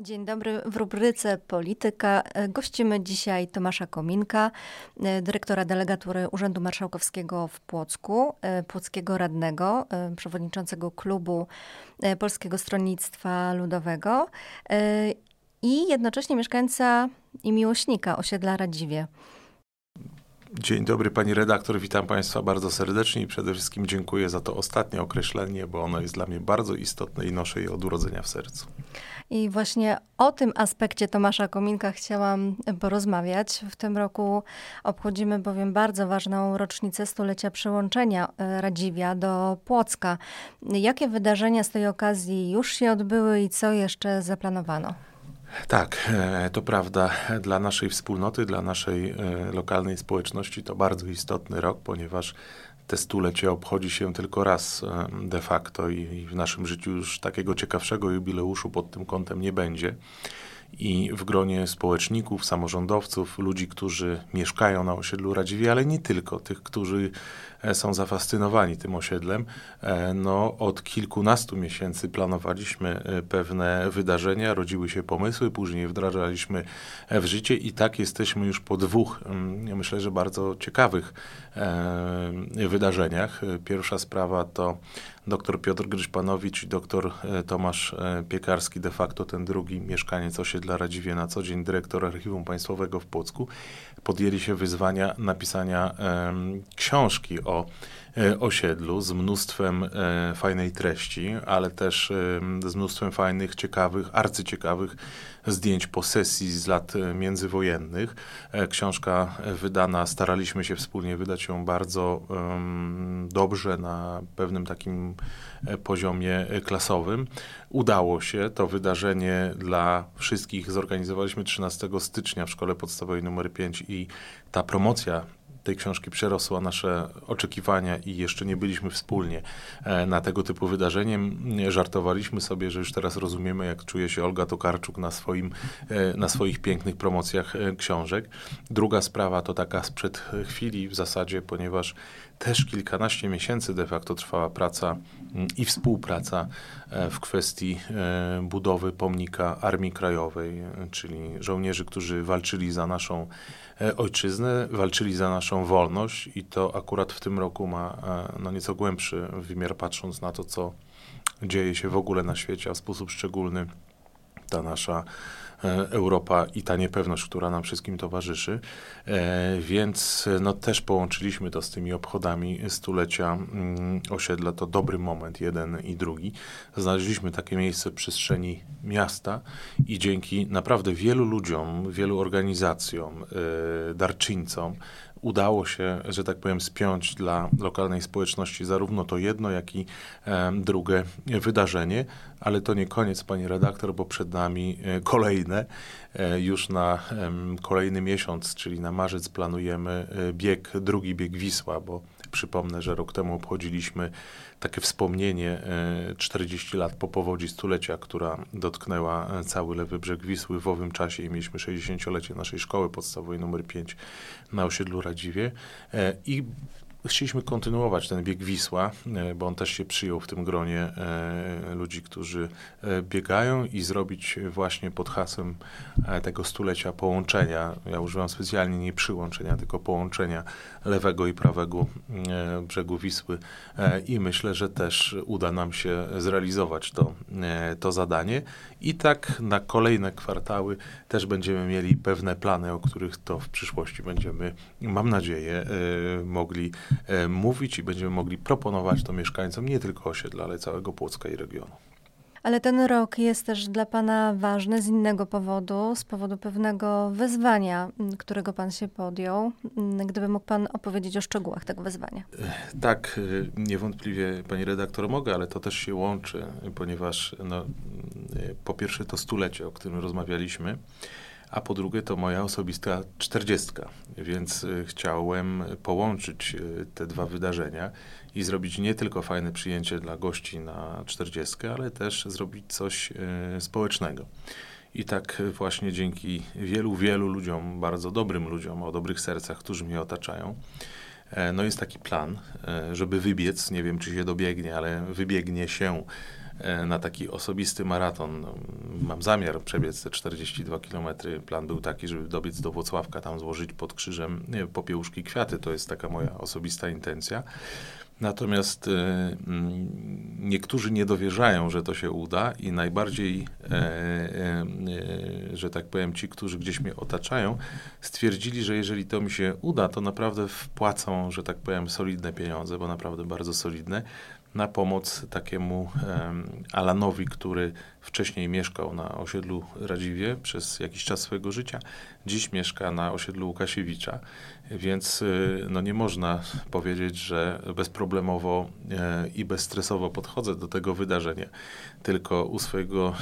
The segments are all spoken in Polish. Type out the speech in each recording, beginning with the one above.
Dzień dobry. W rubryce Polityka e, gościmy dzisiaj Tomasza Kominka, e, dyrektora delegatury Urzędu Marszałkowskiego w Płocku, e, płockiego radnego, przewodniczącego klubu Polskiego Stronnictwa Ludowego i jednocześnie mieszkańca i miłośnika osiedla Radziwie. Dzień dobry pani redaktor, witam państwa bardzo serdecznie i przede wszystkim dziękuję za to ostatnie określenie, bo ono jest dla mnie bardzo istotne i noszę je od urodzenia w sercu. I właśnie o tym aspekcie Tomasza Kominka chciałam porozmawiać. W tym roku obchodzimy bowiem bardzo ważną rocznicę stulecia przyłączenia e, Radziwia do Płocka. Jakie wydarzenia z tej okazji już się odbyły i co jeszcze zaplanowano? Tak, e, to prawda. Dla naszej wspólnoty, dla naszej e, lokalnej społeczności to bardzo istotny rok, ponieważ te stulecie obchodzi się tylko raz e, de facto i w naszym życiu już takiego ciekawszego jubileuszu pod tym kątem nie będzie i w gronie społeczników, samorządowców, ludzi, którzy mieszkają na osiedlu Radziwie, ale nie tylko, tych, którzy są zafascynowani tym osiedlem. E, no, od kilkunastu miesięcy planowaliśmy e, pewne wydarzenia, rodziły się pomysły, później wdrażaliśmy w życie i tak jesteśmy już po dwóch, mm, myślę, że bardzo ciekawych wydarzeniach. Pierwsza sprawa to dr Piotr Gryszpanowicz i dr Tomasz Piekarski, de facto ten drugi mieszkaniec osiedla dla Radziwie na co dzień dyrektor Archiwum Państwowego w Płocku, podjęli się wyzwania napisania e, książki o e, osiedlu z mnóstwem e, fajnej treści, ale też z mnóstwem fajnych, ciekawych, arcyciekawych zdjęć posesji z lat e, międzywojennych. E, książka wydana, staraliśmy się wspólnie wydać ją bardzo um, dobrze na pewnym takim e, poziomie klasowym. Udało się to wydarzenie dla wszystkich. Zorganizowaliśmy 13 stycznia w Szkole Podstawowej nr 5 i ta promocja tej książki przerosła nasze oczekiwania i jeszcze nie byliśmy wspólnie e, na tego typu wydarzeniem. Żartowaliśmy sobie, że już teraz rozumiemy, jak czuje się Olga Tokarczuk na, swoim, e, na swoich pięknych promocjach e, książek. Druga sprawa to taka sprzed chwili w zasadzie, ponieważ też kilkanaście miesięcy de facto trwała praca i współpraca w kwestii budowy pomnika Armii Krajowej, czyli żołnierzy, którzy walczyli za naszą ojczyznę, walczyli za naszą wolność i to akurat w tym roku ma e, no, nieco głębszy wymiar, patrząc na to, co dzieje się w ogóle na świecie, a w sposób szczególny ta nasza E, Europa i ta niepewność, która nam wszystkim towarzyszy. E, więc no, też połączyliśmy to z tymi obchodami stulecia mm, osiedla. To dobry moment, jeden i drugi. Znaleźliśmy takie miejsce w przestrzeni miasta i dzięki naprawdę wielu ludziom, wielu organizacjom, e, darczyńcom, udało się, że tak powiem, spiąć dla lokalnej społeczności zarówno to jedno, jak i e, drugie wydarzenie, ale to nie koniec, pani redaktor, bo przed nami e, kolejne. E, już na kolejny miesiąc, czyli na marzec, planujemy bieg, drugi bieg Wisła, bo przypomnę, że rok temu obchodziliśmy takie wspomnienie 40 lat po powodzi stulecia, która dotknęła cały lewy brzeg Wisły w owym czasie i mieliśmy 60-lecie naszej szkoły podstawowej numer 5 na osiedlu Radziwie. I Chcieliśmy kontynuować ten bieg Wisła, e, bo on też się przyjął w tym gronie e, ludzi, którzy e, biegają i zrobić właśnie pod hasłem tego stulecia połączenia. Ja używam specjalnie nie przyłączenia, tylko połączenia lewego i prawego brzegu Wisły i myślę, że też uda nam się zrealizować to, to zadanie. I tak na kolejne kwartały też będziemy mieli pewne plany, o których to w przyszłości będziemy, mam nadzieję, mogli mówić i będziemy mogli proponować to mieszkańcom nie tylko osiedla, ale całego Płocka i regionu. Ale ten rok jest też dla Pana ważny z innego powodu, z powodu pewnego wyzwania, którego Pan się podjął. Gdyby mógł Pan opowiedzieć o szczegółach tego wyzwania. E, tak, e, niewątpliwie Pani redaktor mogę, ale to też się łączy, ponieważ no, po pierwsze to stulecie, o którym rozmawialiśmy, a po drugie to moja osobista czterdziestka, więc y, chciałem połączyć y, te dwa wydarzenia i zrobić nie tylko fajne przyjęcie dla gości na czterdziestkę, ale też zrobić coś y, społecznego. I tak właśnie dzięki wielu, wielu ludziom, bardzo dobrym ludziom, o dobrych sercach, którzy mnie otaczają, e, no jest taki plan, e, żeby wybiec, nie wiem czy się dobiegnie, ale wybiegnie się na taki osobisty maraton. No, mam zamiar przebiec te 42 km. Plan był taki, żeby dobiec do Włocławka, tam złożyć pod krzyżem popiełuszki kwiaty. To jest taka moja osobista intencja. Natomiast y, mm, niektórzy nie dowierzają, że to się uda i najbardziej, e, e, e, że tak powiem, ci, którzy gdzieś mnie otaczają, stwierdzili, że jeżeli to mi się uda, to naprawdę wpłacą, że tak powiem, solidne pieniądze, bo naprawdę bardzo solidne, na pomoc takiemu Alanowi, który wcześniej mieszkał na osiedlu Radziwie przez jakiś czas swojego życia, dziś mieszka na osiedlu Łukasiewicza, więc y, no nie można powiedzieć, że bezproblemowo e, i bezstresowo podchodzę do tego wydarzenia, tylko u swojego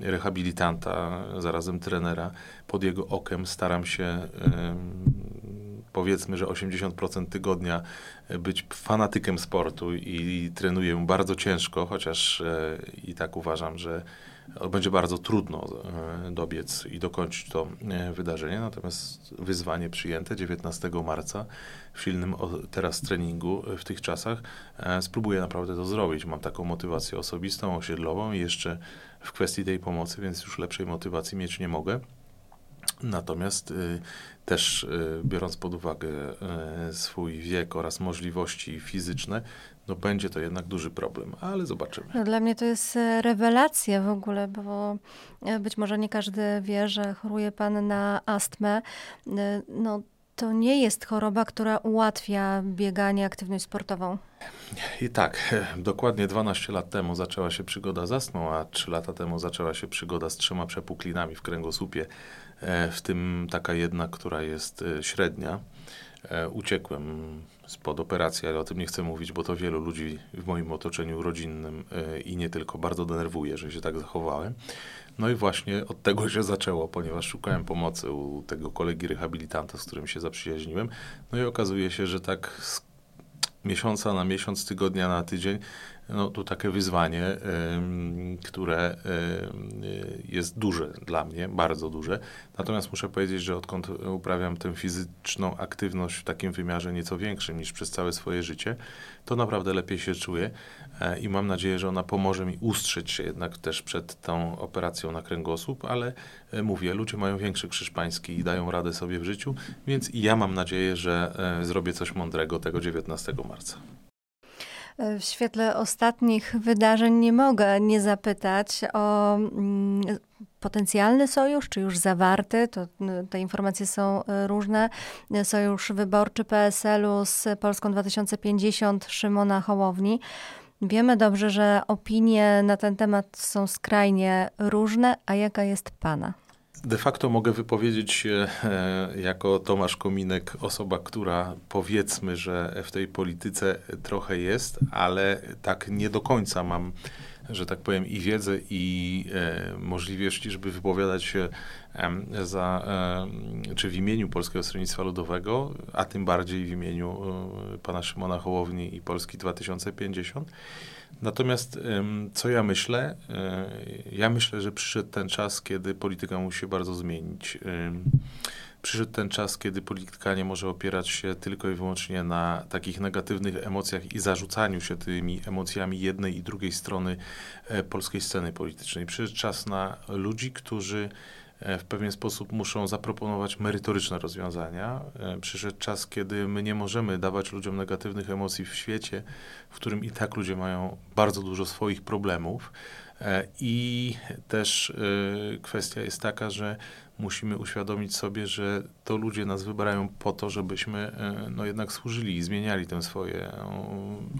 rehabilitanta, zarazem trenera, pod jego okiem staram się powiedzmy, że 80% tygodnia być fanatykiem sportu i trenuję bardzo ciężko, chociaż e, i tak uważam, że będzie bardzo trudno e, dobiec i dokończyć to e, wydarzenie. Natomiast wyzwanie przyjęte 19 marca w silnym teraz treningu w tych czasach spróbuję naprawdę to zrobić. Mam taką motywację osobistą, osiedlową i jeszcze w kwestii tej pomocy, więc już lepszej motywacji mieć nie mogę. Natomiast y, też y, biorąc pod uwagę y, swój wiek oraz możliwości fizyczne, no będzie to jednak duży problem, ale zobaczymy. No dla mnie to jest rewelacja w ogóle, bo być może nie każdy wie, że choruje pan na astmę. No to nie jest choroba, która ułatwia bieganie, aktywność sportową. I tak, dokładnie 12 lat temu zaczęła się przygoda z astmą, a 3 lata temu zaczęła się przygoda z trzema przepuklinami w kręgosłupie, w tym taka jedna, która jest e, średnia. E, uciekłem spod operacji, ale o tym nie chcę mówić, bo to wielu ludzi w moim otoczeniu rodzinnym i nie tylko bardzo denerwuje, że się tak zachowałem. No i właśnie od tego się zaczęło, ponieważ szukałem pomocy u tego kolegi rehabilitanta, z którym się zaprzyjaźniłem. No i okazuje się, że tak z miesiąca na miesiąc, tygodnia na tydzień no, to takie wyzwanie, które jest duże dla mnie, bardzo duże. Natomiast muszę powiedzieć, że odkąd uprawiam tę fizyczną aktywność w takim wymiarze nieco większym niż przez całe swoje życie, to naprawdę lepiej się czuję e, i mam nadzieję, że ona pomoże mi ustrzeć się jednak też przed tą operacją na kręgosłup, ale e, mówię, ludzie mają większy krzyż pański i dają radę sobie w życiu, więc i ja mam nadzieję, że e, zrobię coś mądrego tego 19 marca. W świetle ostatnich wydarzeń nie mogę nie zapytać o mm, potencjalny sojusz, czy już zawarty, to te informacje są e, różne. Sojusz wyborczy PSL-u z Polską 2050 Szymona Hołowni. Wiemy dobrze, że opinie na ten temat są skrajnie różne, a jaka jest Pana? De facto mogę wypowiedzieć się e, jako Tomasz Kominek, osoba, która powiedzmy, że w tej polityce trochę jest, ale tak nie do końca mam, że tak powiem, i wiedzę, i e, możliwości, żeby wypowiadać się za, czy w imieniu Polskiego Stronnictwa Ludowego, a tym bardziej w imieniu e, pana Szymona Hołowni i Polski 2050. Natomiast co ja myślę? E, ja myślę, że przyszedł ten czas, kiedy polityka musi się bardzo zmienić. Przyszedł ten czas, kiedy polityka nie może opierać się tylko i wyłącznie na takich negatywnych emocjach i zarzucaniu się tymi emocjami jednej i drugiej strony e, polskiej sceny politycznej. Przyszedł czas na ludzi, którzy E, w pewien sposób muszą zaproponować merytoryczne rozwiązania. E, przyszedł czas, kiedy my nie możemy dawać ludziom negatywnych emocji w świecie, w którym i tak ludzie mają bardzo dużo swoich problemów. E, I też kwestia jest taka, że musimy uświadomić sobie, że to ludzie nas wybierają po to, żebyśmy no jednak służyli i zmieniali to swoje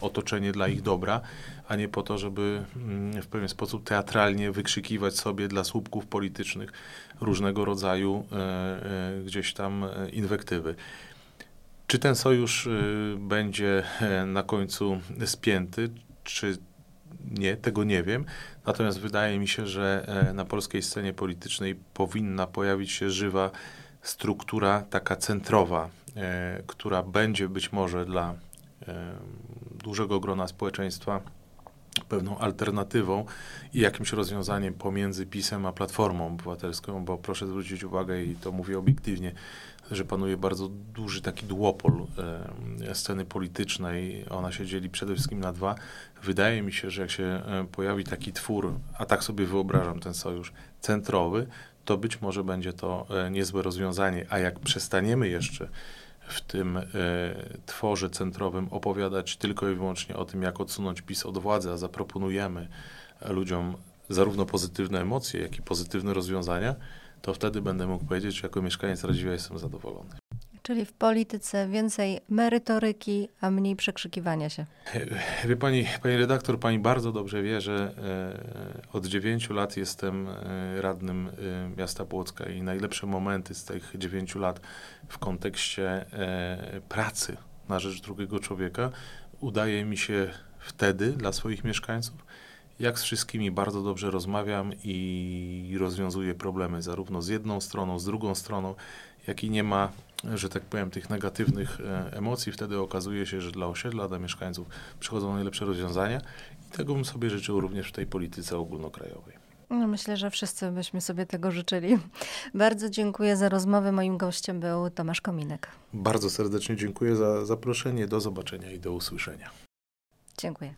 otoczenie dla ich dobra, a nie po to, żeby mm, w pewien sposób teatralnie wykrzykiwać sobie dla słupków politycznych różnego rodzaju e, e, gdzieś tam e, inwektywy. Czy ten sojusz będzie na końcu spięty, czy nie, tego nie wiem. Natomiast wydaje mi się, że na polskiej scenie politycznej powinna pojawić się żywa struktura taka centrowa, która będzie być może dla dużego grona społeczeństwa pewną alternatywą i jakimś rozwiązaniem pomiędzy PiSem a Platformą Obywatelską, bo proszę zwrócić uwagę i to mówię obiektywnie, że panuje bardzo duży taki duopol e, sceny politycznej. Ona się dzieli przede wszystkim na dwa. Wydaje mi się, że jak się e, pojawi taki twór, a tak sobie wyobrażam ten sojusz centrowy, to być może będzie to e, niezłe rozwiązanie. A jak przestaniemy jeszcze w tym e, tworze centrowym opowiadać tylko i wyłącznie o tym, jak odsunąć PiS od władzy, a zaproponujemy ludziom zarówno pozytywne emocje, jak i pozytywne rozwiązania, to wtedy będę mógł powiedzieć, że jako mieszkaniec Radziwia jestem zadowolony. Czyli w polityce więcej merytoryki, a mniej przekrzykiwania się. Wie pani, pani redaktor, pani bardzo dobrze wie, że e, od dziewięciu lat jestem e, radnym e, miasta Płocka i najlepsze momenty z tych dziewięciu lat w kontekście pracy na rzecz drugiego człowieka udaje mi się wtedy dla swoich mieszkańców, jak z wszystkimi bardzo dobrze rozmawiam i rozwiązuję problemy, zarówno z jedną stroną, z drugą stroną, jak i nie ma, że tak powiem, tych negatywnych e, emocji. Wtedy okazuje się, że dla osiedla, dla mieszkańców przychodzą najlepsze rozwiązania i tego bym sobie życzył również w tej polityce ogólnokrajowej. No myślę, że wszyscy byśmy sobie tego życzyli. Bardzo dziękuję za rozmowę. Moim gościem był Tomasz Kominek. Bardzo serdecznie dziękuję za zaproszenie. Do zobaczenia i do usłyszenia. Dziękuję.